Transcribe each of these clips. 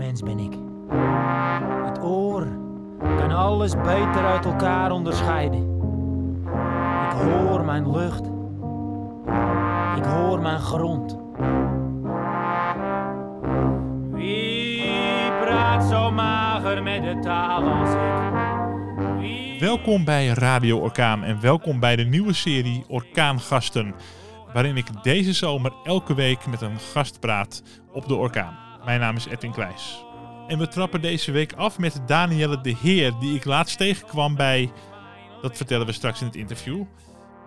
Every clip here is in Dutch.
mens ben ik. Het oor kan alles beter uit elkaar onderscheiden. Ik hoor mijn lucht. Ik hoor mijn grond. Wie praat zo mager met de taal als ik? Wie- Welkom bij Radio Orkaan en welkom bij de nieuwe serie Orkaangasten, waarin ik deze zomer elke week met een gast praat op de orkaan. Mijn naam is Edwin Kleijs. En we trappen deze week af met Danielle de Heer, die ik laatst tegenkwam bij, dat vertellen we straks in het interview.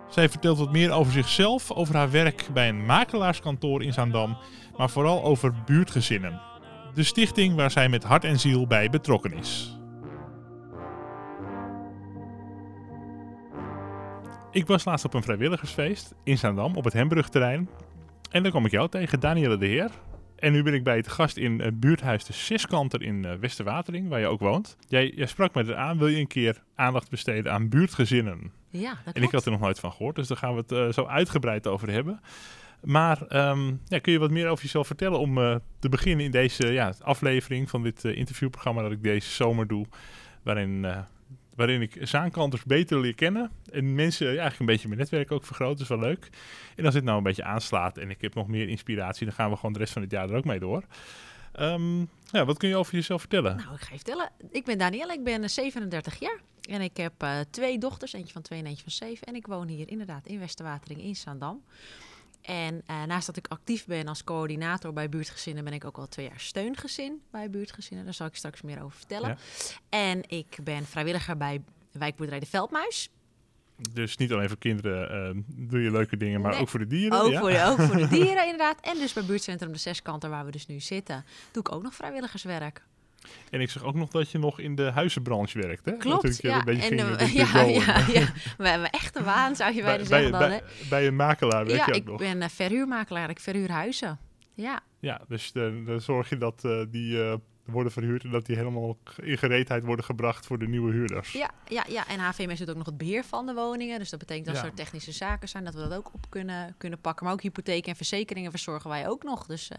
Zij vertelt wat meer over zichzelf, over haar werk bij een makelaarskantoor in Zaandam, maar vooral over buurtgezinnen. De stichting waar zij met hart en ziel bij betrokken is. Ik was laatst op een vrijwilligersfeest in Zaandam op het Hembrugterrein. En daar kwam ik jou tegen, Danielle de Heer. En nu ben ik bij het gast in het buurthuis de Zeskanter in eh, Westerwatering, waar je ook woont. Jij, jij sprak me er aan, wil je een keer aandacht besteden aan buurtgezinnen? Ja, dat klopt. En ik had er nog nooit van gehoord, dus daar gaan we het eh, zo uitgebreid over hebben. Maar ehm, ja, kun je wat meer over jezelf vertellen om eh, te beginnen in deze ja, aflevering van dit eh, interviewprogramma dat ik deze zomer doe, waarin, eh, waarin ik zaankanters beter leer kennen en mensen eigenlijk een beetje mijn netwerk ook vergroten, is wel leuk. En als dit nou een beetje aanslaat en ik heb nog meer inspiratie, dan gaan we gewoon de rest van het jaar er ook mee door. Ehm, ja, wat kun je over jezelf vertellen? Nou, ik ga je vertellen. Ik ben Danielle, ik ben eh, 37 jaar. En ik heb eh, twee dochters, eentje van twee en eentje van zeven. En ik woon hier inderdaad in Westerwatering in Zaandam. En eh, naast dat ik actief ben als coördinator bij buurtgezinnen, ben ik ook al twee jaar steungezin bij buurtgezinnen. Daar zal ik straks meer over vertellen. Ja. En ik ben vrijwilliger bij wijkboerderij De Veldmuis. Dus niet alleen voor kinderen ehm, doe je leuke dingen, maar Nee, ook voor de dieren. Ook, ja? voor, de, ook voor de dieren inderdaad. En dus bij buurtcentrum De Zeskanter, waar we dus nu zitten, doe ik ook nog vrijwilligerswerk. En ik zag ook nog dat je nog in de huizenbranche werkt, hè? Klopt, Natuurlijk, ja. Een beetje ging eh, ja, ja. We hebben echt een waan, zou je bij, bijna bij, zeggen dan, hè? bij, bij een makelaar werk Ja, je ook ik nog. ben eh, verhuurmakelaar. Ik verhuur huizen. Ja, Ja, dus dan dan zorg je dat eh, die eh, worden verhuurd en dat die helemaal in gereedheid worden gebracht voor de nieuwe huurders. ja, ja, ja. En HVMS doet ook nog het beheer van de woningen. Dus dat betekent dat Ja. er technische zaken zijn, dat we dat ook op kunnen, kunnen pakken. Maar ook hypotheken en verzekeringen verzorgen wij ook nog. Dus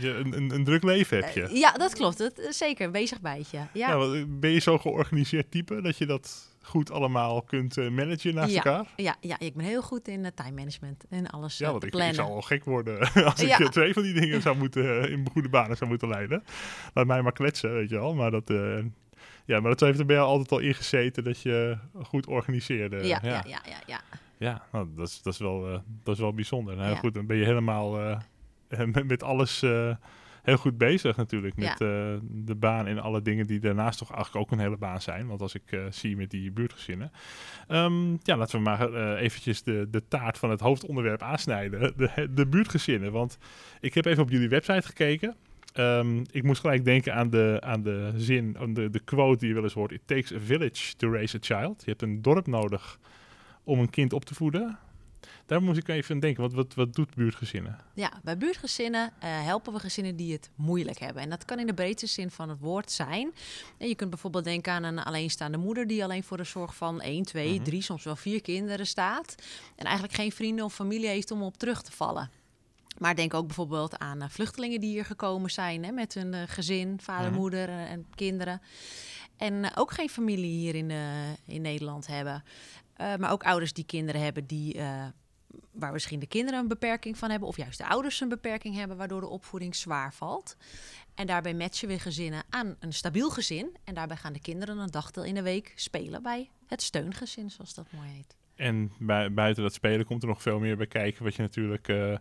Je, een, een, een druk leven heb je. ja, dat klopt. Is zeker een bezig bijtje. Ja, Ja, ben je zo georganiseerd type dat je dat goed allemaal kunt eh, managen naast Ja. elkaar? ja, ja, ik ben heel goed in uh, time management en alles Ja, eh, want ik, ik zou al gek worden als ik eh, twee van die dingen zou moeten, eh, in goede banen zou moeten leiden. Laat mij maar kletsen, weet je wel. Maar dat, eh, ja, maar dat heeft er bij jou altijd al ingezeten dat je goed organiseerde. ja, ja, ja, ja, ja. Ja, nou, dat, is, dat, is wel, eh, dat is wel bijzonder. Nou, Ja. goed, dan ben je helemaal eh, met, met alles eh, heel goed bezig natuurlijk. Met Ja. eh, de baan en alle dingen die daarnaast toch eigenlijk ook een hele baan zijn. Want als ik eh, zie met die buurtgezinnen. Ehm, ja, laten we maar eh, eventjes de, de taart van het hoofdonderwerp aansnijden. De, de buurtgezinnen. Want ik heb even op jullie website gekeken. Ehm, ik moest gelijk denken aan de, aan de zin, aan de, de quote die je wel eens hoort. It takes a village to raise a child. Je hebt een dorp nodig om een kind op te voeden. Daar moest ik even aan denken. Wat, wat, wat doet buurtgezinnen? Ja, bij buurtgezinnen eh, helpen we gezinnen die het moeilijk hebben. En dat kan in de breedste zin van het woord zijn. En je kunt bijvoorbeeld denken aan een alleenstaande moeder die alleen voor de zorg van 1, 2, Mhm. 3, soms wel vier kinderen staat. En eigenlijk geen vrienden of familie heeft om op terug te vallen. Maar denk ook bijvoorbeeld aan eh, vluchtelingen die hier gekomen zijn hè, met hun eh, gezin, vader, Mhm. moeder en kinderen. En ook geen familie hier in, in Nederland hebben. Eh, maar ook ouders die kinderen hebben die, eh, waar misschien de kinderen een beperking van hebben, of juist de ouders een beperking hebben, waardoor de opvoeding zwaar valt. En daarbij matchen we gezinnen aan een stabiel gezin. En daarbij gaan de kinderen een dagdeel in de week spelen bij het steungezin, zoals dat mooi heet. En bui- buiten dat spelen komt er nog veel meer bij kijken. Wat je natuurlijk eh,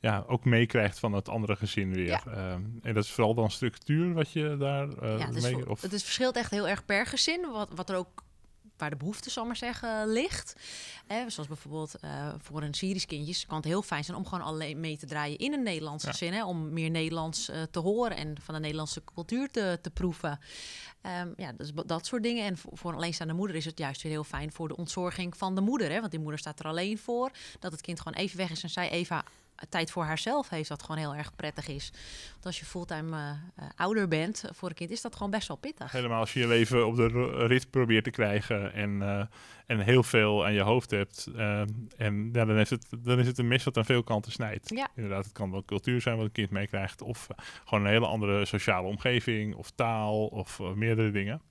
ja, ook meekrijgt van het andere gezin weer. Ja. Ehm, en dat is vooral dan structuur wat je daar ja, het, is mee... of, het is verschilt echt heel erg per gezin, wat, wat er ook waar de behoefte, zal maar zeggen, ligt. Zoals bijvoorbeeld eh, voor een Syrisch kindje kan het heel fijn zijn om gewoon alleen mee te draaien in een Nederlands Ja. gezin. Hè, om meer Nederlands eh, te horen en van de Nederlandse cultuur te, te proeven. Ehm, ja, dus dat soort dingen. En voor, voor een alleenstaande moeder is het juist weer heel fijn voor de ontzorging van de moeder. Hè, want die moeder staat er alleen voor. Dat het kind gewoon even weg is en zij even tijd voor haarzelf heeft, dat gewoon heel erg prettig is. Want als je fulltime eh, eh, ouder bent voor een kind, is dat gewoon best wel pittig. Helemaal als je je leven op de rit probeert te krijgen en, eh, en heel veel aan je hoofd hebt. eh, en ja, dan, is het, dan is het een mes wat aan veel kanten snijdt. Ja. Inderdaad, het kan wel cultuur zijn wat een kind meekrijgt. Of eh, gewoon een hele andere sociale omgeving. Of taal. Of eh, meerdere dingen.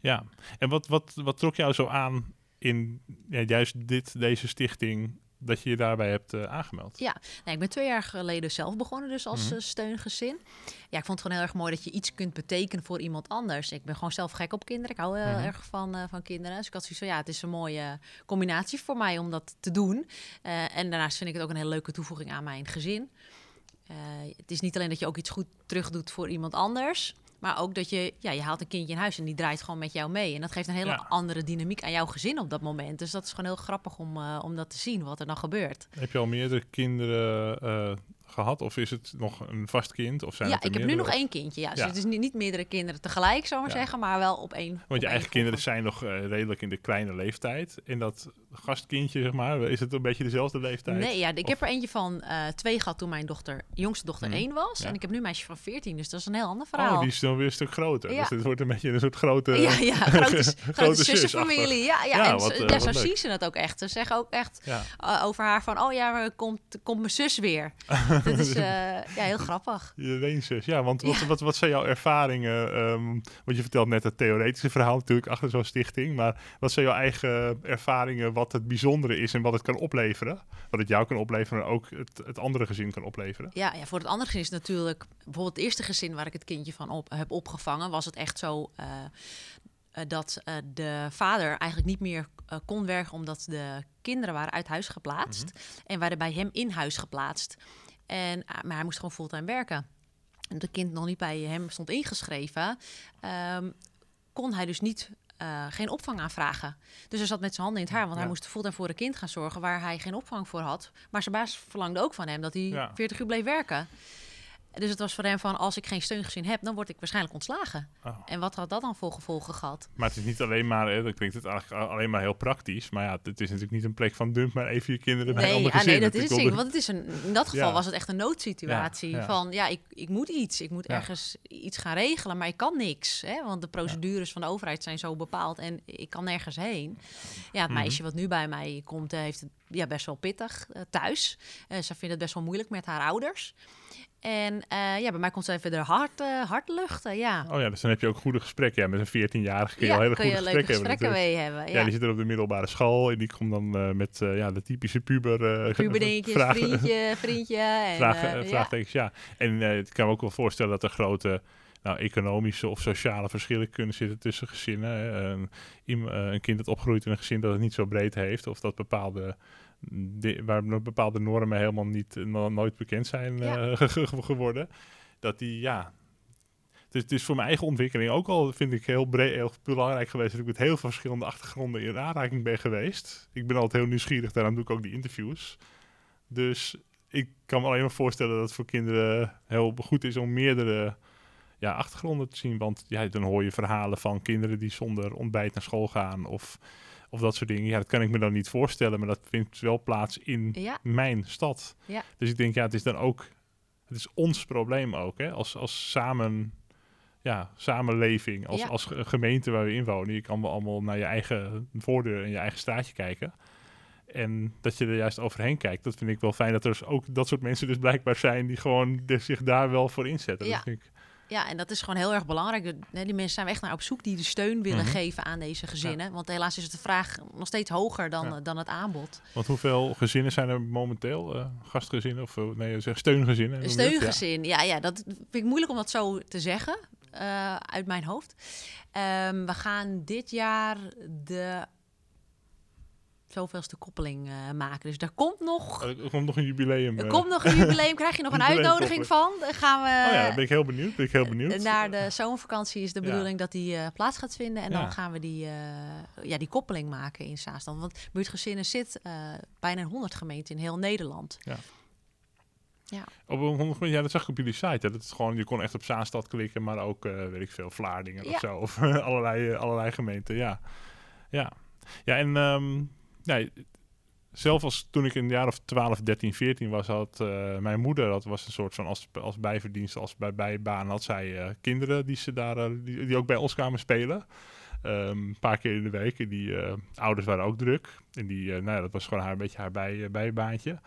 Ja. En wat, wat, wat trok jou zo aan in ja, juist dit, deze stichting... dat je je daarbij hebt eh, aangemeld? Ja, nee, ik ben twee jaar geleden zelf begonnen, dus als Mhm. eh, steungezin. Ja, ik vond het gewoon heel erg mooi dat je iets kunt betekenen voor iemand anders. Ik ben gewoon zelf gek op kinderen. Ik hou heel Mhm. erg van, eh, van kinderen. Dus ik had zoiets van, ja, het is een mooie combinatie voor mij om dat te doen. En daarnaast vind ik het ook een hele leuke toevoeging aan mijn gezin. Het is niet alleen dat je ook iets goed terug doet voor iemand anders... Maar ook dat je, ja, je haalt een kindje in huis en die draait gewoon met jou mee. En dat geeft een hele Ja. andere dynamiek aan jouw gezin op dat moment. Dus dat is gewoon heel grappig om, eh, om dat te zien, wat er dan gebeurt. Heb je al meerdere kinderen eh, gehad? Of is het nog een vast kind? Of zijn ja, ik heb nu nog één kindje. Ja, dus het is niet, niet meerdere kinderen tegelijk, zou maar Ja. zeggen, maar wel op één. op Want je eigen kinderen zijn nog eh, redelijk in de kleine leeftijd. En dat gastkindje, zeg maar, is het een beetje dezelfde leeftijd? Nee, ja, ik Of- heb er eentje van eh, twee gehad toen mijn dochter, jongste dochter Mhm. één was. Ja. En ik heb nu een meisje van 14, dus dat is een heel ander verhaal. Oh, die is dan weer een stuk groter. Ja. Dus het wordt een beetje een soort grote... ja, ja, grote, grote grote zussenfamilie. Ja, ja, Ja, en wat, eh, zo zien ze het ook echt. Ze zeggen ook echt eh, over haar van, oh ja, komt, komt mijn zus weer. dat is ja, heel grappig. Je leenzus. Ja, want wat, Ja. Wat, wat zijn jouw ervaringen? ehm, want je vertelt net het theoretische verhaal natuurlijk achter zo'n stichting. Maar wat zijn jouw eigen ervaringen wat het bijzondere is en wat het kan opleveren? Wat het jou kan opleveren en ook het, het andere gezin kan opleveren? Ja, ja, voor het andere gezin is het natuurlijk... Bijvoorbeeld het eerste gezin waar ik het kindje van op, heb opgevangen... was het echt zo eh, eh, dat eh, de vader eigenlijk niet meer kon werken... omdat de kinderen waren uit huis geplaatst. En waren bij hem in huis geplaatst. En, maar hij moest gewoon fulltime werken. En het kind nog niet bij hem stond ingeschreven... ehm, kon hij dus niet... eh, geen opvang aanvragen. Dus hij zat met zijn handen in het haar, want Ja. hij moest fulltime voor een kind gaan zorgen waar hij geen opvang voor had. Maar zijn baas verlangde ook van hem dat hij Ja. 40 uur bleef werken. Dus het was voor hem van, als ik geen steungezin heb, dan word ik waarschijnlijk ontslagen. Oh. En wat had dat dan voor gevolgen gehad? Maar het is niet alleen maar, hè, klinkt het eigenlijk alleen maar heel praktisch. Maar ja, het is natuurlijk niet een plek van dump maar even je kinderen bij een ander ah, gezin. nee, dat is het. Want het is een, in dat geval Ja. was het echt een noodsituatie. Ja, ja. Van ja, ik, ik moet iets. Ik moet ergens iets gaan regelen, maar ik kan niks. Hè? Want de procedures van de overheid zijn zo bepaald en ik kan nergens heen. Ja, het Mhm. meisje wat nu bij mij komt, eh, heeft het ja, best wel pittig eh, thuis. Eh, ze vindt het best wel moeilijk met haar ouders. En eh, ja, bij mij komt ze even de hart, hart luchten. Ja, Oh ja, dus dan heb je ook goede gesprekken. Ja, met een 14-jarige kun je ja al hele goede je leuke gesprekken hebben. gesprekken mee hebben. Ja. Ja. die zit er op de middelbare school en die komt dan met ja, de typische puber... Puberdingetjes, vragen- vriendje, vriendje. En, vraag, vraagtekens, ja. En ik kan me ook wel voorstellen dat er grote nou, economische of sociale verschillen kunnen zitten tussen gezinnen. Een, eh, een kind dat opgroeit in een gezin dat het niet zo breed heeft, of dat bepaalde, waar bepaalde normen helemaal niet, no- nooit bekend zijn Ja. eh, ge- ge- geworden. Dat die, ja. Het is, het is voor mijn eigen ontwikkeling ook al, vind ik, heel, breed, heel belangrijk geweest dat ik met heel veel verschillende achtergronden in aanraking ben geweest. Ik ben altijd heel nieuwsgierig, daarom doe ik ook die interviews. Dus ik kan me alleen maar voorstellen dat het voor kinderen heel goed is om meerdere ja, achtergronden te zien. Want ja, dan hoor je verhalen van kinderen die zonder ontbijt naar school gaan of, of dat soort dingen. Ja, dat kan ik me dan niet voorstellen, maar dat vindt wel plaats in Ja. mijn stad. Ja. Dus ik denk, ja, het is dan ook, het is ons probleem ook, hè, als, als samen, ja, samenleving, als, Ja. als ge- gemeente waar we in wonen. Je kan wel allemaal naar je eigen voordeur en je eigen straatje kijken. En dat je er juist overheen kijkt, dat vind ik wel fijn. Dat er dus ook dat soort mensen dus blijkbaar zijn die gewoon zich daar wel voor inzetten. Ja. Dat vind ik, Ja, en dat is gewoon heel erg belangrijk. Die mensen zijn we echt naar op zoek die de steun willen Mhm. geven aan deze gezinnen. Want helaas is het de vraag nog steeds hoger dan, Ja. eh, dan het aanbod. want hoeveel gezinnen zijn er momenteel? eh, gastgezinnen of eh, nee, zeg steungezinnen? Ja. steungezin, ja. Ja, dat vind ik moeilijk om dat zo te zeggen uit mijn hoofd. Ehm, we gaan dit jaar de zoveelste koppeling eh, maken. Dus daar komt nog... Oh, Er komt nog een jubileum. Er eh. komt nog een jubileum, krijg je nog een uitnodiging van. Dan gaan we... oh ja, ben ik heel benieuwd. Ben ik heel benieuwd. Eh, Naar de zomervakantie is de Ja. bedoeling dat die plaats gaat vinden. En Ja. dan gaan we die, ja, die koppeling maken in Zaanstad. Want buurtgezinnen zit bijna in 100 gemeenten in heel Nederland. Op een ja, dat zag ik op jullie site. Hè. Dat is gewoon, je kon echt op Zaanstad klikken, maar ook, weet ik veel, Vlaardingen Ja. of zo. Of allerlei, allerlei gemeenten, ja. Ja, ja en ehm, ja, zelf als toen ik in een jaar of 12, 13, 14 was, had eh, mijn moeder, dat was een soort van als, als bijverdienst, als bij bijbaan, had zij eh, kinderen die ze daar, eh, die, ook bij ons kwamen spelen. Ehm, een paar keer in de week. En die ouders waren ook druk. En die, nou ja, dat was gewoon haar, een beetje haar bij, bijbaantje.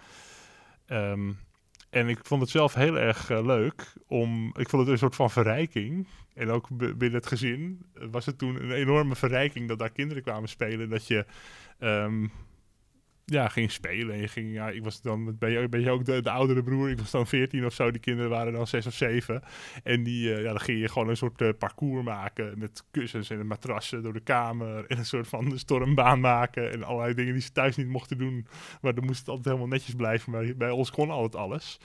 Ehm, en ik vond het zelf heel erg eh, leuk om. Ik vond het een soort van verrijking. En ook binnen het gezin eh, was het toen een enorme verrijking dat daar kinderen kwamen spelen. Dat je. ehm, ja, ging spelen. En je ging, ja, ik was dan, ben je, ben je ook de, de oudere broer. Ik was dan 14 of zo. Die kinderen waren dan 6 of 7. En die, eh, ja, dan ging je gewoon een soort eh, parcours maken. Met kussens en matrassen door de kamer. En een soort van stormbaan maken. En allerlei dingen die ze thuis niet mochten doen. Maar dan moest het altijd helemaal netjes blijven. Maar bij ons kon altijd alles.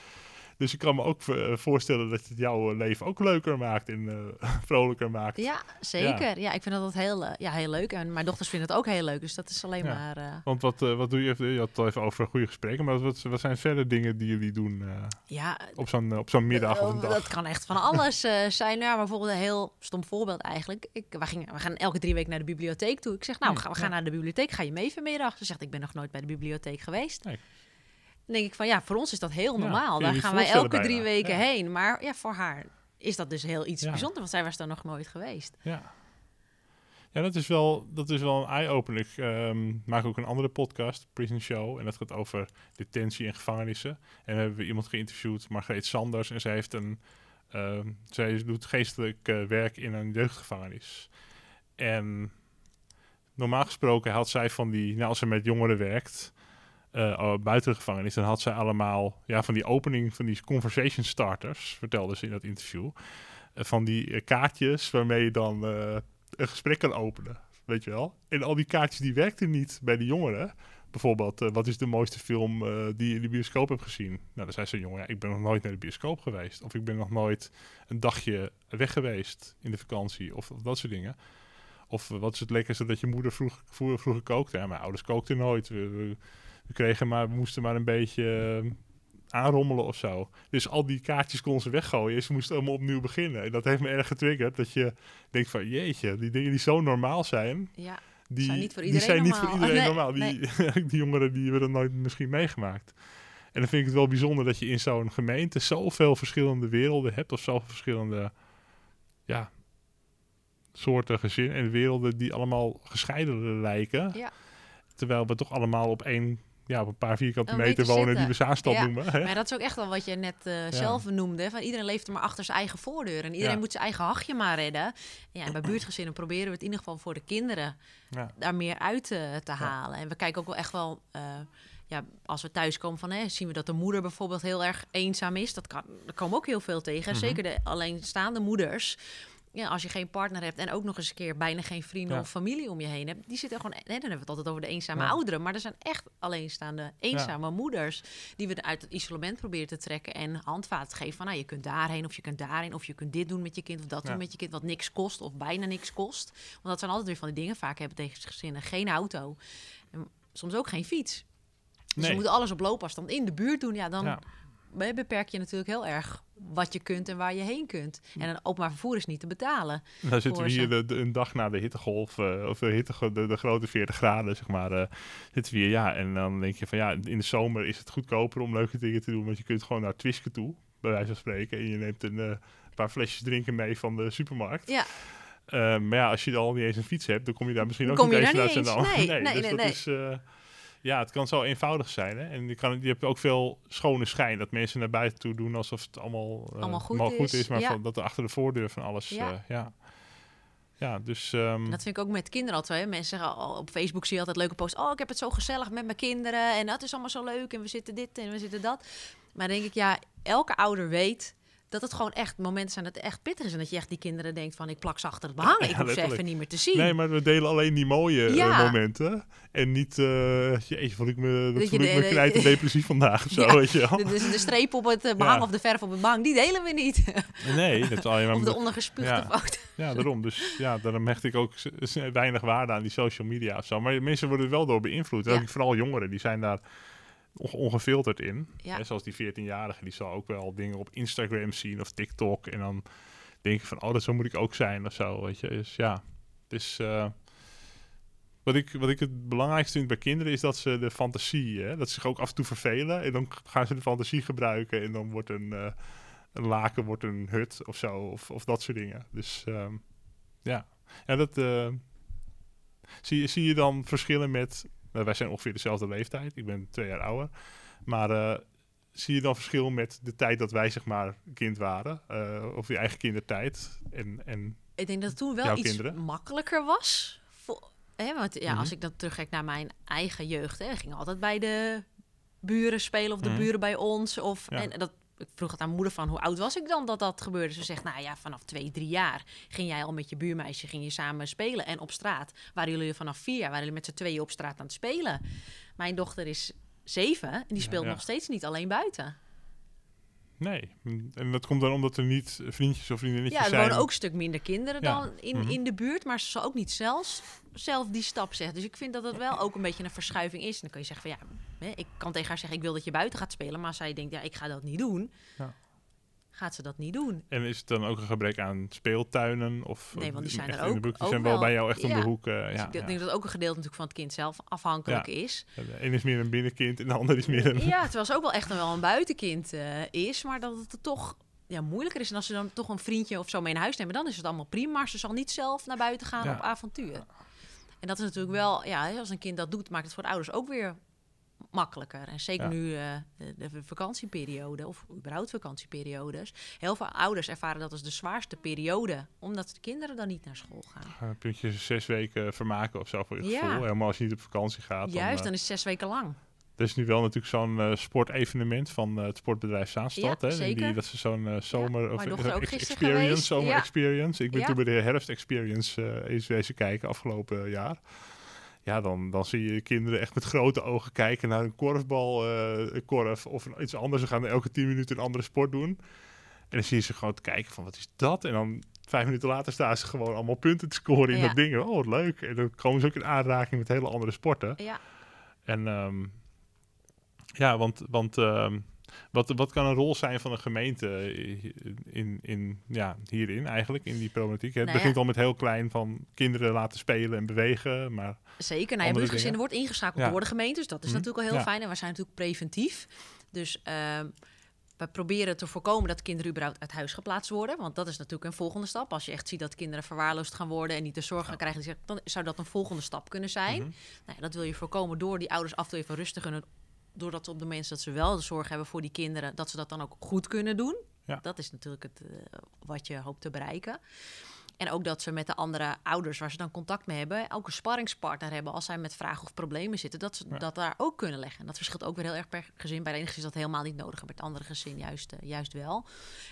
Dus ik kan me ook eh, voorstellen dat het jouw eh, leven ook leuker maakt en eh, vrolijker maakt. Ja, zeker. Ja. ik vind dat heel, ja, heel leuk. En mijn dochters vinden het ook heel leuk. Dus dat is alleen Ja. maar... Want wat, wat doe je? Je had het al even over goede gesprekken. Maar wat, wat zijn verder dingen die jullie doen ja, op zo'n op zo'n middag of een dag? Dat kan echt van alles zijn. Ja, maar bijvoorbeeld een heel stom voorbeeld eigenlijk. Ik, we, gingen, we gaan elke drie weken naar de bibliotheek toe. Ik zeg, nou, we gaan, we gaan naar de bibliotheek. Ga je mee vanmiddag? Ze zegt, ik ben nog nooit bij de bibliotheek geweest. Nee. Dan denk ik van, ja, voor ons is dat heel normaal. Daar gaan wij elke drie bijna. weken Ja. heen. Maar ja, voor haar is dat dus heel iets Ja. bijzonders. Want zij was daar nog nooit geweest. Ja. Ja, dat is wel, dat is wel een eye-opener. Ik ehm, maak ook een andere podcast, Prison Show. En dat gaat over detentie en gevangenissen. En dan hebben we iemand geïnterviewd, Margreet Sanders. En zij, heeft een, ehm, zij doet geestelijk eh, werk in een jeugdgevangenis. En normaal gesproken had zij van die... Nou, als ze met jongeren werkt, eh, oh, buiten de gevangenis... dan had zij allemaal ja, van die opening, van die conversation starters... vertelde ze in dat interview. eh, van die eh, kaartjes waarmee je dan... een gesprek kan openen. Weet je wel? En al die kaartjes die werkten niet bij de jongeren. Bijvoorbeeld, wat is de mooiste film die je in de bioscoop hebt gezien? Nou, dan zei zo'n jongen, ja, ik ben nog nooit naar de bioscoop geweest. Of ik ben nog nooit een dagje weg geweest in de vakantie. Of, dat soort dingen. Of wat is het lekkerste dat je moeder vroeg, vroeger, vroeger kookte? Ja, mijn ouders kookten nooit. We, we kregen maar, we moesten maar een beetje eh, aanrommelen of zo. Dus al die kaartjes konden ze weggooien. Ze moesten allemaal opnieuw beginnen. En dat heeft me erg getriggerd. Dat je denkt van, jeetje, die dingen die zo normaal zijn... Ja, Die Zijn niet voor iedereen zijn niet normaal. voor iedereen Nee, normaal. Die, die jongeren die hebben dat nooit misschien meegemaakt. En dan vind ik het wel bijzonder dat je in zo'n gemeente zoveel verschillende werelden hebt. Of zoveel verschillende ja, soorten gezin en werelden die allemaal gescheiden lijken. ja. Terwijl we toch allemaal op één, ja, op een paar vierkante Een meter wonen die we Zaanstad Ja. noemen. Hè? Maar dat is ook echt wel wat je net eh, zelf noemde. Van iedereen leeft er maar achter zijn eigen voordeur. En iedereen Ja. moet zijn eigen hachje maar redden. Ja, en bij buurtgezinnen proberen we het in ieder geval voor de kinderen Ja. daar meer uit te, te halen. En we kijken ook wel echt wel, eh, ja, als we thuiskomen van, hè, zien we dat de moeder bijvoorbeeld heel erg eenzaam is. Dat kan, daar komen ook heel veel tegen. Mhm. Zeker de alleenstaande moeders. Ja, als je geen partner hebt en ook nog eens een keer bijna geen vrienden Ja. of familie om je heen hebt, die zitten gewoon. Hè, dan hebben we het altijd over de eenzame Ja. ouderen, maar er zijn echt alleenstaande, eenzame moeders die we uit het isolement proberen te trekken en handvaten geven van, nou, je kunt daarheen of je kunt daarheen of je kunt dit doen met je kind of dat doen met je kind wat niks kost of bijna niks kost. Want dat zijn altijd weer van die dingen. Vaak hebben tegen gezinnen geen auto. En soms ook geen fiets. Dus Nee. je moet alles op loopafstand in de buurt doen. Ja, dan beperk je natuurlijk heel erg wat je kunt en waar je heen kunt. En een openbaar vervoer is niet te betalen. Dan zitten we hier de, de- een dag na de hittegolf, eh, of de, hitte, de, de grote 40 graden, zeg maar, eh, zitten we hier. Ja, en dan denk je van ja, in de zomer is het goedkoper om leuke dingen te doen, want je kunt gewoon naar Twiske toe, bij wijze van spreken. En je neemt een eh, paar flesjes drinken mee van de supermarkt. Ja, maar ja, als je al niet eens een fiets hebt, dan kom je daar misschien ook Kom niet je eens naar. Nee, nee, dus nee, dat nee. is... eh, ja, het kan zo eenvoudig zijn. Hè? En je, kan, je hebt ook veel schone schijn. Dat mensen naar buiten toe doen alsof het allemaal, eh, Allemaal goed is, maar ja. van, dat er achter de voordeur van alles... Ja. Ja, ja. ja dus... ehm, dat vind ik ook met kinderen altijd. Hè. Mensen zeggen al, op Facebook zie je altijd leuke posts. Oh, ik heb het zo gezellig met mijn kinderen. En dat is allemaal zo leuk. En we zitten dit en we zitten dat. Maar denk ik, ja, elke ouder weet dat het gewoon echt momenten zijn dat het echt pittig is. En dat je echt die kinderen denkt van, ik plak ze achter het behang. Ja, ik hoef ze even niet meer te zien. Nee, maar we delen alleen die mooie eh, momenten. En niet, eh jeetje, voel ik me, dat Dat je voel ik me depressief vandaag of zo, Ja. weet je wel. De, de, de streep op het eh, behang of de verf op het behang, die delen we niet. Nee, dat is alleen maar... of de ondergespuugde Ja. foto. Ja, daarom. Dus ja, daarom hecht ik ook weinig waarde aan die social media of zo. Maar mensen worden er wel door beïnvloed. Ook vooral jongeren, die zijn daar ongefilterd in. Ja. Hè, zoals die 14-jarige, die zal ook wel dingen op Instagram zien of TikTok. En dan denk je van, oh, dat zo moet ik ook zijn of zo, weet je. Dus ja, het is... eh, wat ik, wat ik het belangrijkste vind bij kinderen is dat ze de fantasie, hè, dat ze zich ook af en toe vervelen. En dan gaan ze de fantasie gebruiken en dan wordt een, eh, een laken wordt een hut of zo, of, of dat soort dingen. Dus ehm, ja. ja, dat eh, zie, je- zie je dan verschillen met, wij zijn ongeveer dezelfde leeftijd, ik ben twee jaar ouder, maar eh, zie je dan verschil met de tijd dat wij zeg maar kind waren, eh, of je eigen kindertijd en, en Ik denk dat het toen wel iets kinderen? makkelijker was. Vo- hè, want ja, Mhm. als ik dan terugkijk naar mijn eigen jeugd, hè, we gingen altijd bij de buren spelen of de Mhm. buren bij ons. Of, Ja. en dat, ik vroeg het aan mijn moeder van hoe oud was ik dan dat dat gebeurde. Ze zegt, nou ja, vanaf twee, drie jaar ging jij al met je buurmeisje ging je samen spelen. En op straat waren jullie vanaf vier jaar, waren jullie met z'n tweeën op straat aan het spelen. Mijn dochter is zeven en die Ja, speelt ja. nog steeds niet alleen buiten. Nee, en dat komt dan omdat er niet vriendjes of vriendinnetjes Ja, er zijn. wonen ook een stuk minder kinderen Ja. dan in, Mhm. in de buurt, maar ze zal ook niet zelfs zelf die stap zeggen. Dus ik vind dat dat wel ook een beetje een verschuiving is. En dan kun je zeggen van ja, ik kan tegen haar zeggen ik wil dat je buiten gaat spelen, maar als zij denkt ja, ik ga dat niet doen, Ja. Gaat ze dat niet doen. En is het dan ook een gebrek aan speeltuinen? Of, Nee, want die zijn er ook-? Die ook zijn wel bij jou echt om de hoek. eh, Dus ja, ik ja. denk dat ook een gedeelte natuurlijk van het kind zelf afhankelijk is. De een is meer een binnenkind en de ander is meer een... Ja, terwijl ze ook wel echt een, wel een buitenkind eh, is, maar dat het er toch ja, moeilijker is. En als ze dan toch een vriendje of zo mee naar huis nemen, dan is het allemaal prima. Maar ze zal niet zelf naar buiten gaan op avontuur. En dat is natuurlijk wel, ja, als een kind dat doet, maakt het voor de ouders ook weer makkelijker. En zeker Ja. nu eh, de, de vakantieperiode, of überhaupt vakantieperiodes. Heel veel ouders ervaren dat als de zwaarste periode, omdat de kinderen dan niet naar school gaan. Een puntje zes weken vermaken of zo voor je Ja. gevoel. Helemaal als je niet op vakantie gaat. Juist, dan, dan is het zes weken lang. eh, er is nu wel natuurlijk zo'n eh, sportevenement van eh, het sportbedrijf Zaanstad. Ja, hè, zeker. Die, dat ze zo'n eh, zomer... of eh, experience, zomer experience. Ik ben toen bij de herfst experience eh, eens wezen kijken afgelopen jaar. Ja, dan, dan zie je kinderen echt met grote ogen kijken naar een korfbal, eh, een korf of iets anders. Ze gaan elke tien minuten een andere sport doen. En dan zie je ze gewoon te kijken van wat is dat? En dan vijf minuten later staan ze gewoon allemaal punten te scoren in Ja. dat ding. Oh, wat leuk. En dan komen ze ook in aanraking met hele andere sporten. Ja, En ehm, ja, want, want ehm, wat, wat kan een rol zijn van een gemeente in, in, ja, hierin eigenlijk, in die problematiek? Het Nou ja. begint al met heel klein van kinderen laten spelen en bewegen, maar Zeker. Nou, ja, buurtgezinnen dingen. wordt ingeschakeld Ja. door de gemeentes. Dat is Mhm. natuurlijk al heel fijn. En we zijn natuurlijk preventief. Dus ehm, we proberen te voorkomen dat kinderen überhaupt uit huis geplaatst worden. Want dat is natuurlijk een volgende stap. Als je echt ziet dat kinderen verwaarloosd gaan worden en niet de zorg gaan krijgen, dan zou dat een volgende stap kunnen zijn. Mhm. Nou, dat wil je voorkomen door die ouders af te even rustig kunnen. Doordat ze op de mensen dat ze wel de zorg hebben voor die kinderen, dat ze dat dan ook goed kunnen doen. Ja. Dat is natuurlijk het, eh, wat je hoopt te bereiken. En ook dat ze met de andere ouders waar ze dan contact mee hebben, ook een sparringspartner hebben als zij met vragen of problemen zitten, dat ze Ja. dat daar ook kunnen leggen. En dat verschilt ook weer heel erg per gezin. Bij de ene gezin is dat helemaal niet nodig, en bij het andere gezin juist, eh, juist wel.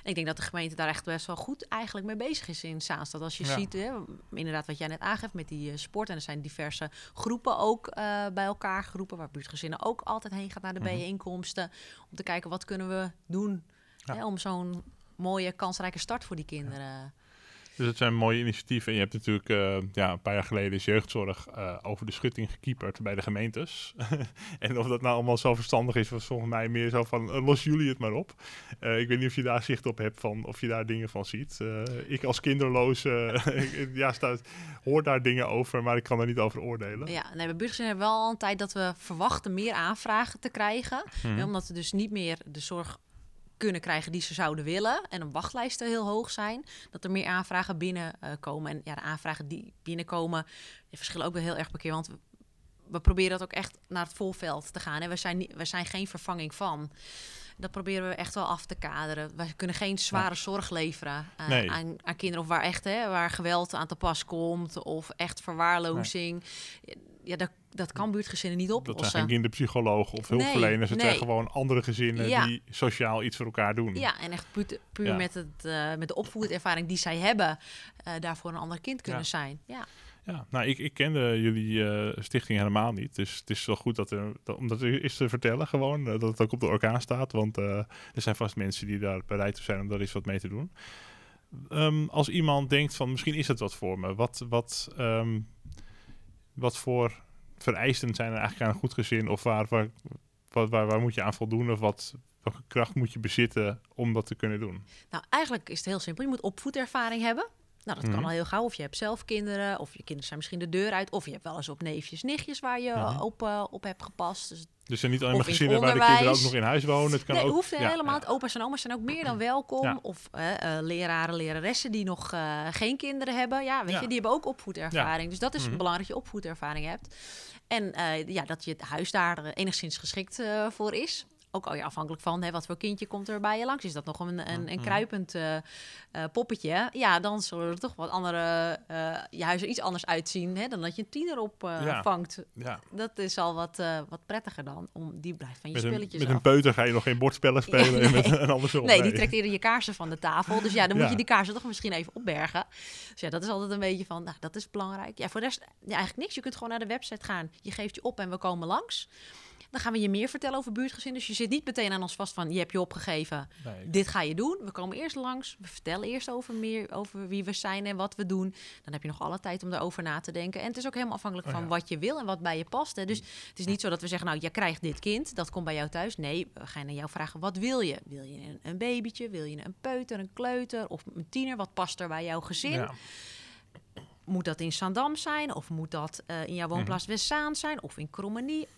En ik denk dat de gemeente daar echt best wel goed eigenlijk mee bezig is in Zaanstad. Als je Ja. ziet, hè, inderdaad wat jij net aangeeft met die eh, sport. En er zijn diverse groepen ook eh, bij elkaar geroepen, waar buurtgezinnen ook altijd heen gaan naar de Mhm. bijeenkomsten. Om te kijken wat kunnen we doen Ja. hè, om zo'n mooie kansrijke start voor die kinderen. Dus het zijn mooie initiatieven. En je hebt natuurlijk eh, ja, een paar jaar geleden is jeugdzorg eh, over de schutting gekieperd bij de gemeentes. en of dat nou allemaal zo verstandig is, was volgens mij meer zo van eh, los jullie het maar op. Ik weet niet of je daar zicht op hebt, van, of je daar dingen van ziet. Ik als kinderloze ja, staat, hoor daar dingen over, maar ik kan er niet over oordelen. Ja, nee, bij buurtgezinnen hebben we wel al een tijd dat we verwachten meer aanvragen te krijgen. Mhm. Omdat we dus niet meer de zorg kunnen krijgen die ze zouden willen. En een wachtlijsten heel hoog zijn. Dat er meer aanvragen binnenkomen. en ja, de aanvragen die binnenkomen die verschillen ook wel heel erg per keer. Want we, we proberen dat ook echt naar het volveld te gaan. En we zijn, niet, we zijn geen vervanging van. Dat proberen we echt wel af te kaderen. Wij kunnen geen zware zorg leveren eh, Nee. aan, aan kinderen. Of waar echt hè, waar geweld aan te pas komt. Of echt verwaarlozing. Ja, dat, dat kan buurtgezinnen niet Dat oplossen. zijn geen kinderpsychologen of Nee, hulpverleners. het zijn gewoon andere gezinnen Ja. die sociaal iets voor elkaar doen. Ja, en echt puur, puur Ja. met, het, eh, met de opvoedervaring die zij hebben, eh daarvoor een ander kind kunnen Ja. zijn. Ja. Ja, nou, ik, ik kende jullie eh, stichting helemaal niet. Dus het is wel goed dat er, dat, om dat eens te vertellen gewoon. dat het ook op de orkaan staat. Want er zijn vast mensen die daar bereid toe zijn om daar eens wat mee te doen. Ehm, als iemand denkt van misschien is het wat voor me. Wat, wat, ehm, wat voor vereisten zijn er eigenlijk aan een goed gezin? Of waar, waar, waar, moet je aan voldoen? Of wat, welke kracht moet je bezitten om dat te kunnen doen? Nou, eigenlijk is het heel simpel. Je moet opvoedervaring hebben. Nou, dat Mhm. kan al heel gauw. Of je hebt zelf kinderen, of je kinderen zijn misschien de deur uit, of je hebt wel eens op neefjes, nichtjes waar je Mhm. op, eh, op hebt gepast. Dus Dus er zijn niet alleen maar gezinnen waar de kinderen ook nog in huis wonen. Het kan nee, ook, hoeft ja, helemaal. ja. Opa's en oma's zijn ook meer dan welkom. Ja. Of eh, eh, leraren, leraressen die nog geen kinderen hebben. Ja, weet je, die hebben ook opvoedervaring. Dus dat is Mhm. belangrijk dat je opvoedervaring hebt. En ja, dat je het huis daar enigszins geschikt voor is. Ook al je afhankelijk van hè, wat voor kindje komt er bij je langs. Is dat nog een, een, een kruipend eh, eh, poppetje? Ja, dan zullen er toch wat andere, eh, je huis er iets anders uitzien hè, dan dat je een tiener op Ja. vangt. Ja. Dat is al wat, wat prettiger dan. Om, die blijft van je Met, een, spulletjes met af. een peuter ga je nog geen bordspellen spelen en, met, nee. en andersom. Nee, die trekt eerder je kaarsen van de tafel. Dus ja, dan moet Ja. je die kaarsen toch misschien even opbergen. Dus ja, dat is altijd een beetje van, nou, dat is belangrijk. Ja, voor de rest, ja, eigenlijk niks. Je kunt gewoon naar de website gaan. Je geeft je op en we komen langs. Dan gaan we je meer vertellen over buurtgezin. Dus je zit niet meteen aan ons vast van, je hebt je opgegeven. Nee. Dit ga je doen. We komen eerst langs. We vertellen eerst over meer over wie we zijn en wat we doen. Dan heb je nog alle tijd om daarover na te denken. En het is ook helemaal afhankelijk Oh van ja. wat je wil en wat bij je past. Hè. Dus het is niet zo dat we zeggen, nou, je krijgt dit kind. Dat komt bij jou thuis. Nee, we gaan naar jou vragen, wat wil je? Wil je een, een babytje? Wil je een peuter, een kleuter of een tiener? Wat past er bij jouw gezin? Ja. Moet dat in Zandam zijn? Of moet dat eh, in jouw Mhm. woonplaats Westzaan zijn? Of in Krommenie?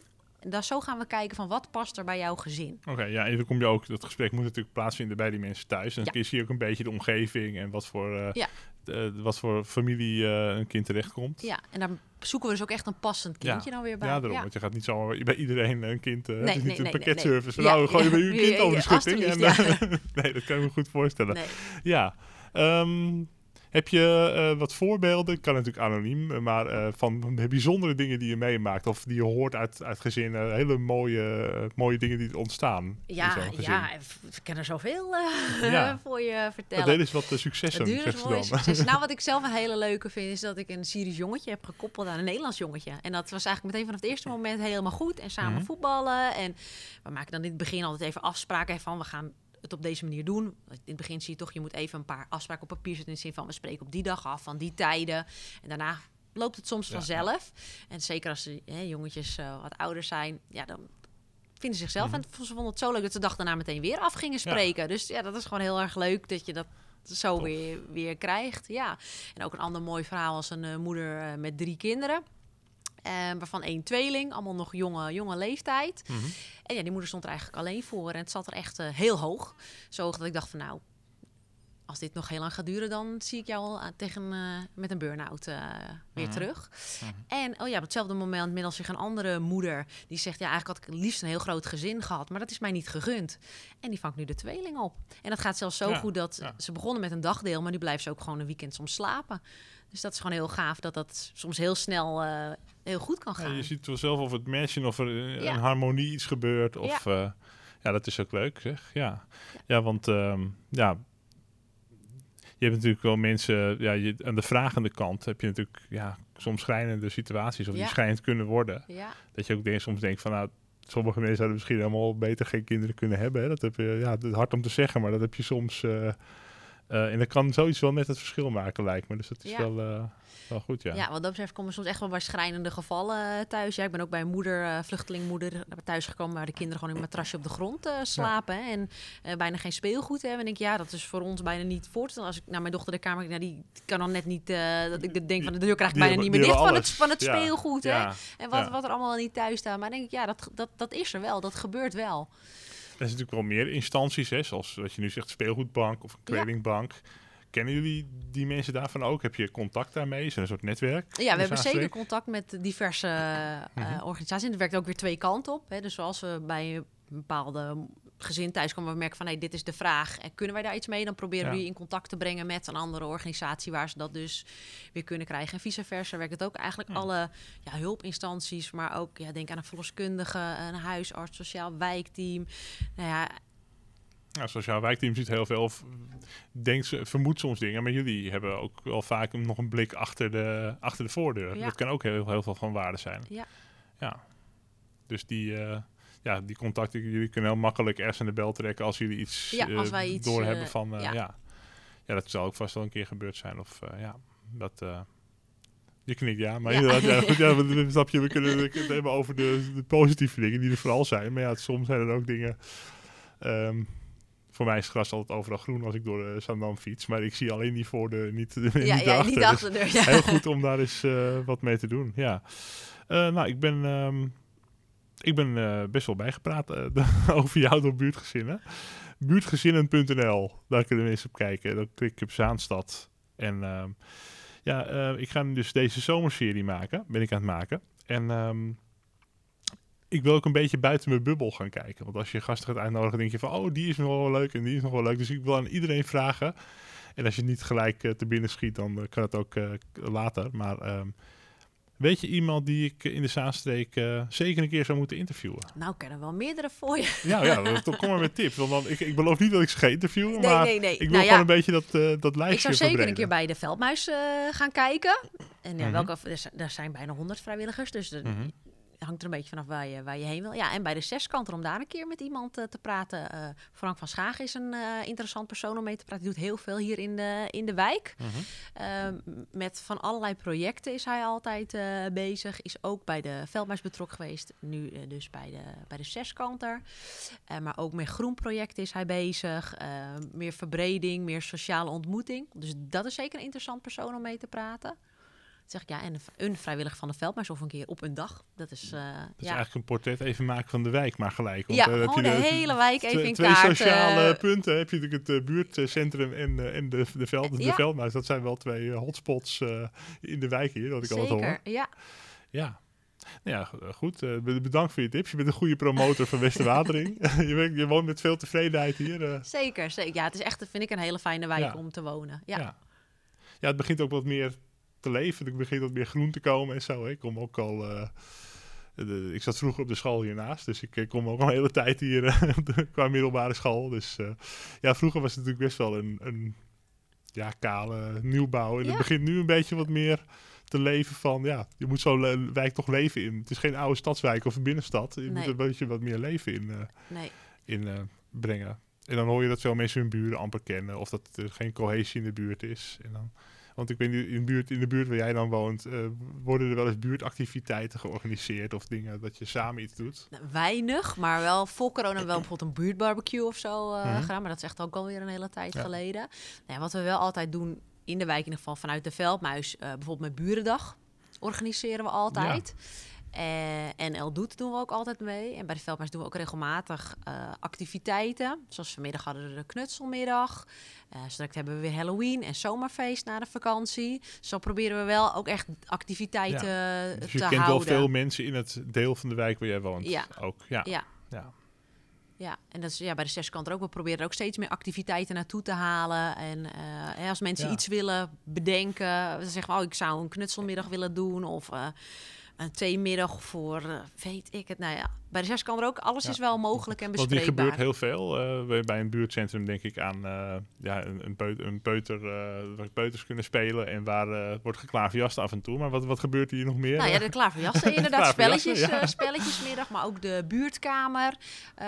En dan zo gaan we kijken van wat past er bij jouw gezin. Oké, ja, en dan kom je ook, dat gesprek moet natuurlijk plaatsvinden bij die mensen thuis. En Ja. dan zie je ook een beetje de omgeving en wat voor, eh, Ja. de- wat voor familie eh, een kind terechtkomt. Ja, en daar zoeken we dus ook echt een passend kindje dan weer bij. Ja, daarom. Want je gaat niet zo bij iedereen een kind. eh Nee, het is nee, niet een nee, pakketservice. nee, nee. Nou, Ja, gooi je bij ja, uw kind ja, over de ja, schutting. En, eh, nee, dat kan je me goed voorstellen. Ja. Ehm, heb je eh, wat voorbeelden, kan natuurlijk anoniem, eh, maar eh, van bijzondere dingen die je meemaakt of die je hoort uit, uit gezinnen, hele mooie, eh, mooie dingen die ontstaan Ja, ja, ik kan er zoveel eh, Ja. voor je vertellen. Dat is wat de successen, zegt is ze mooi dan. succes. Nou, wat ik zelf een hele leuke vind, is dat ik een Syrisch jongetje heb gekoppeld aan een Nederlands jongetje. En dat was eigenlijk meteen vanaf het eerste moment helemaal goed. En samen Mhm. voetballen. En we maken dan in het begin altijd even afspraken van we gaan het op deze manier doen. In het begin zie je toch, je moet even een paar afspraken op papier zetten in de zin van we spreken op die dag af, van die tijden. En daarna loopt het soms Ja, vanzelf. En zeker als de hè, jongetjes eh, wat ouder zijn, ja, dan vinden ze zichzelf. Mhm. En ze vonden het zo leuk dat ze de dag daarna meteen weer af gingen spreken. Dus ja, dat is gewoon heel erg leuk dat je dat zo Tof. weer, weer krijgt. Ja. En ook een ander mooi verhaal als een eh, moeder eh, met drie kinderen. Eh, waarvan één tweeling, allemaal nog jonge, jonge leeftijd. Mhm. En ja, die moeder stond er eigenlijk alleen voor. En het zat er echt eh, heel hoog. Zo hoog dat ik dacht van nou, als dit nog heel lang gaat duren, dan zie ik jou al aan- tegen, eh, met een burn-out eh, weer Mhm. terug. Mhm. En oh ja, op hetzelfde moment middels zich een andere moeder die zegt ja, eigenlijk had ik liefst een heel groot gezin gehad, maar dat is mij niet gegund. En die vangt nu de tweeling op. En dat gaat zelfs zo Ja, goed dat ja. ze begonnen met een dagdeel, maar nu blijft ze ook gewoon een weekend soms slapen. Dus dat is gewoon heel gaaf dat dat soms heel snel eh, heel goed kan Ja, gaan. je ziet wel zelf of het matchen of er eh, Ja. een harmonie iets gebeurt. Of, ja. ja, dat is ook leuk zeg. Ja, ja want ehm, ja, je hebt natuurlijk wel mensen, ja, je, aan de vragende kant heb je natuurlijk ja, soms schrijnende situaties of Ja. die schrijnend kunnen worden. Ja, Dat je ook denk, soms denkt van nou, sommige mensen zouden misschien helemaal beter geen kinderen kunnen hebben. Hè? Dat heb je, ja, het is hard om te zeggen, maar dat heb je soms. eh, eh, en dat kan zoiets wel net het verschil maken, lijkt me. Dus dat is Ja. wel, eh, wel goed, ja. ja. wat dat betreft komen we soms echt wel bij schrijnende gevallen eh, thuis. Ja, ik ben ook bij een moeder, vluchtelingmoeder, thuis gekomen waar de kinderen gewoon in een matrasje op de grond slapen. en bijna geen speelgoed hebben. En ik denk, ja, dat is voor ons bijna niet voor te stellen. Als ik naar mijn dochter de kamer kijk, nou, die kan dan net niet, dat ik denk van de deur krijg ik Die bijna niet meer dicht van het, van speelgoed. Hè? En wat, wat er allemaal niet thuis staat. Maar denk ik, ja, dat, dat, dat is er wel. Dat gebeurt wel. Er zijn natuurlijk wel meer instanties, hè, zoals wat je nu zegt, speelgoedbank of een Ja. kledingbank. Kennen jullie die mensen daarvan ook? Heb je contact daarmee? Is er een soort netwerk? Ja, we hebben zeker contact met diverse eh, Mhm. organisaties. En het werkt ook weer twee kanten op. Hè. Dus zoals we bij een bepaalde gezin thuis komen, we merken van hey, dit is de vraag. En kunnen wij daar iets mee? Dan proberen we Ja. die in contact te brengen met een andere organisatie waar ze dat dus weer kunnen krijgen. En vice versa werkt het ook eigenlijk Ja. alle ja, hulpinstanties, maar ook ja, denk aan een verloskundige, een huisarts, sociaal wijkteam. Nou ja, Nou, sociaal wijkteam ziet heel veel, of denkt, ze- vermoedt soms dingen, maar jullie hebben ook wel vaak nog een blik achter de, achter de voordeur. Ja. Dat kan ook heel, heel veel van waarde zijn. Ja. ja. Dus die, eh, ja, die contacten, jullie kunnen heel makkelijk ergens aan de bel trekken als jullie iets, Ja, eh, als wij iets, doorhebben eh, van, eh, ja. ja. ja. dat zal ook vast wel een keer gebeurd zijn. Of eh, ja, dat... eh, je knikt ja, maar Ja. inderdaad, ja, ja, we- we- snap je, we kunnen het hebben over de, de positieve dingen die er vooral zijn. Maar ja, soms zijn er ook dingen, ehm, voor mij is gras altijd overal groen als ik door de Zandam fiets. Maar ik zie alleen niet voor de, niet, niet Ja, ja, daarachter. niet Dus achter de deur. Ja. Heel goed om daar eens eh, wat mee te doen, ja. Eh, nou, ik ben, ehm, ik ben eh, best wel bijgepraat eh, over jou door buurtgezinnen. Buurtgezinnen.nl, daar kunnen eens op kijken. Dan klik ik op Zaanstad. En ehm, ja, eh, ik ga nu dus deze zomerserie maken, ben ik aan het maken. En ehm, ik wil ook een beetje buiten mijn bubbel gaan kijken. Want als je gasten gaat uitnodigen, denk je van... oh, die is nog wel leuk en die is nog wel leuk. Dus ik wil aan iedereen vragen. En als je niet gelijk te binnen schiet, dan kan het ook later. Maar ehm, weet je iemand die ik in de Zaanstreek eh, zeker een keer zou moeten interviewen? Nou, ik ken er wel meerdere voor je. Ja, ja dan, dan kom maar met tips. Want dan, ik, ik beloof niet dat ik ze ga interviewen, Nee, maar nee, nee. ik wil Nou ja, gewoon een beetje dat, eh, dat lijstje Ik zou zeker een keer bij de Veldmuis eh, gaan kijken. En ja, Mhm. welke, er zijn- bijna 100 vrijwilligers, dus er Mhm. Hangt er een beetje vanaf waar je, waar je heen wil. Ja, en bij de zeskanter om daar een keer met iemand eh, te praten. Eh, Frank van Schagen is een eh, interessant persoon om mee te praten. Die doet heel veel hier in de, in de wijk. Mhm. Eh, met van allerlei projecten is hij altijd bezig. Is ook bij de Veldmuis betrokken geweest. Nu dus bij de, bij de zeskanter. Maar ook met groenprojecten is hij bezig. Meer verbreding, meer sociale ontmoeting. Dus dat is zeker een interessant persoon om mee te praten. Zeg ik ja, en een vrijwilliger van de Veldmuis of een keer op een dag. Dat is, eh, Dat is ja. eigenlijk een portret even maken van de wijk, maar gelijk. Want, Ja, eh, heb je de hele wijk twee- even in twee kaart. sociale eh, punten. Heb je natuurlijk het buurtcentrum en, en de, de, veld, de Ja. veldmuis. Dat zijn wel twee hotspots in de wijk hier, dat ik altijd hoor. zeker, ja. Ja. Nou ja, go- goed. be- bedankt voor je tips. Je bent een goede promotor van Westerwatering. je, bent- je woont met veel tevredenheid hier. Zeker, zeker. Ja, het is echt, vind ik, een hele fijne wijk Ja. om te wonen. Ja. ja. ja, het begint ook wat meer te leven. Er begint wat meer groen te komen en zo. Ik kom ook al... eh, de- ik zat vroeger op de school hiernaast, dus ik kom ook al een hele tijd hier eh, qua middelbare school. Dus eh, ja, vroeger was het natuurlijk best wel een, een ja, kale nieuwbouw. En Ja. het begint nu een beetje wat meer te leven van, ja, je moet zo'n wijk toch leven in. Het is geen oude stadswijk of een binnenstad. Je moet er een beetje wat meer leven in, Nee. in brengen. En dan hoor je dat veel mensen hun buren amper kennen. Of dat er geen cohesie in de buurt is. En dan, want ik weet niet, in de, buurt, in de buurt waar jij dan woont, eh, worden er wel eens buurtactiviteiten georganiseerd. Of dingen dat je samen iets doet. Nou, weinig, maar wel voor corona wel bijvoorbeeld een buurtbarbecue of zo eh, Mhm. gedaan. Maar dat is echt ook alweer een hele tijd Ja. geleden. Nou, ja, wat we wel altijd doen in de wijk, in ieder geval vanuit de Veldmuis, eh, bijvoorbeeld met Burendag organiseren we altijd. Eh, en El Doet doen we ook altijd mee. En bij de Veldmuis doen we ook regelmatig eh, activiteiten. Zoals vanmiddag hadden we de knutselmiddag. Eh straks hebben we weer Halloween en zomerfeest na de vakantie. Zo proberen we wel ook echt activiteiten eh, Dus je te kent houden. wel veel mensen in het deel van de wijk waar jij woont. Ja. Ook, ja. Ja. ja. Ja, en dat is ja, bij de zeskant ook. We proberen er ook steeds meer activiteiten naartoe te halen. En eh, als mensen Ja. iets willen bedenken, ze zeggen, oh, ik zou een knutselmiddag willen doen of eh, een theemiddag voor, eh, weet ik het. Nou ja, bij de zeskant er ook. Alles Ja. is wel mogelijk en Want die bespreekbaar. gebeurt heel veel. Eh, bij- een buurtcentrum denk ik aan eh, ja, een, een, peut- een peuter waar peuters kunnen spelen en waar wordt geklaverjast af en toe. Maar wat, wat gebeurt hier nog meer? Nou ja, de klaverjassen inderdaad. Spelletjes, ja. spelletjesmiddag, maar ook de buurtkamer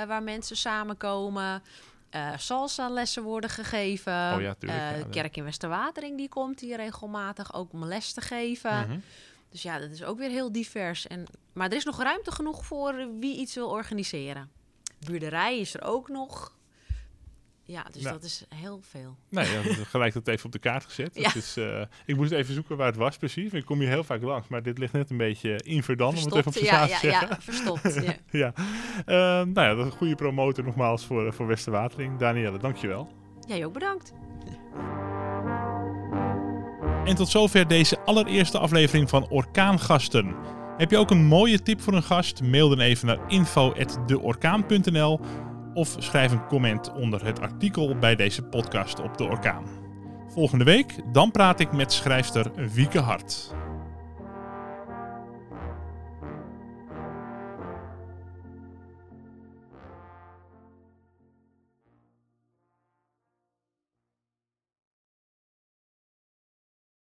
waar mensen samenkomen. Eh salsa lessen worden gegeven. Oh ja, tuurlijk, ja, dat- Kerk in Westerwatering die komt hier regelmatig ook om les te geven. Mhm. Dus ja, dat is ook weer heel divers. En, maar er is nog ruimte genoeg voor wie iets wil organiseren. Buurderij is er ook nog. Ja, dus Ja. dat is heel veel. Nee, ja, gelijk dat even op de kaart gezet. Ja. Is, eh, ik moest even zoeken waar het was precies. Ik kom hier heel vaak langs, maar dit ligt net een beetje in Verdun, om het even op Verstopt. Ja, ja, te zeggen. ja, verstopt. Ja. Ja. Eh, nou ja, dat is een goede promotor nogmaals voor, voor Westerwatering. Danielle, dankjewel. Jij ook bedankt. En tot zover deze allereerste aflevering van Orkaangasten. Heb je ook een mooie tip voor een gast? Mail dan even naar info.deorkaan.nl of schrijf een comment onder het artikel bij deze podcast op De Orkaan. Volgende week dan praat ik met schrijfster Wieke Hart.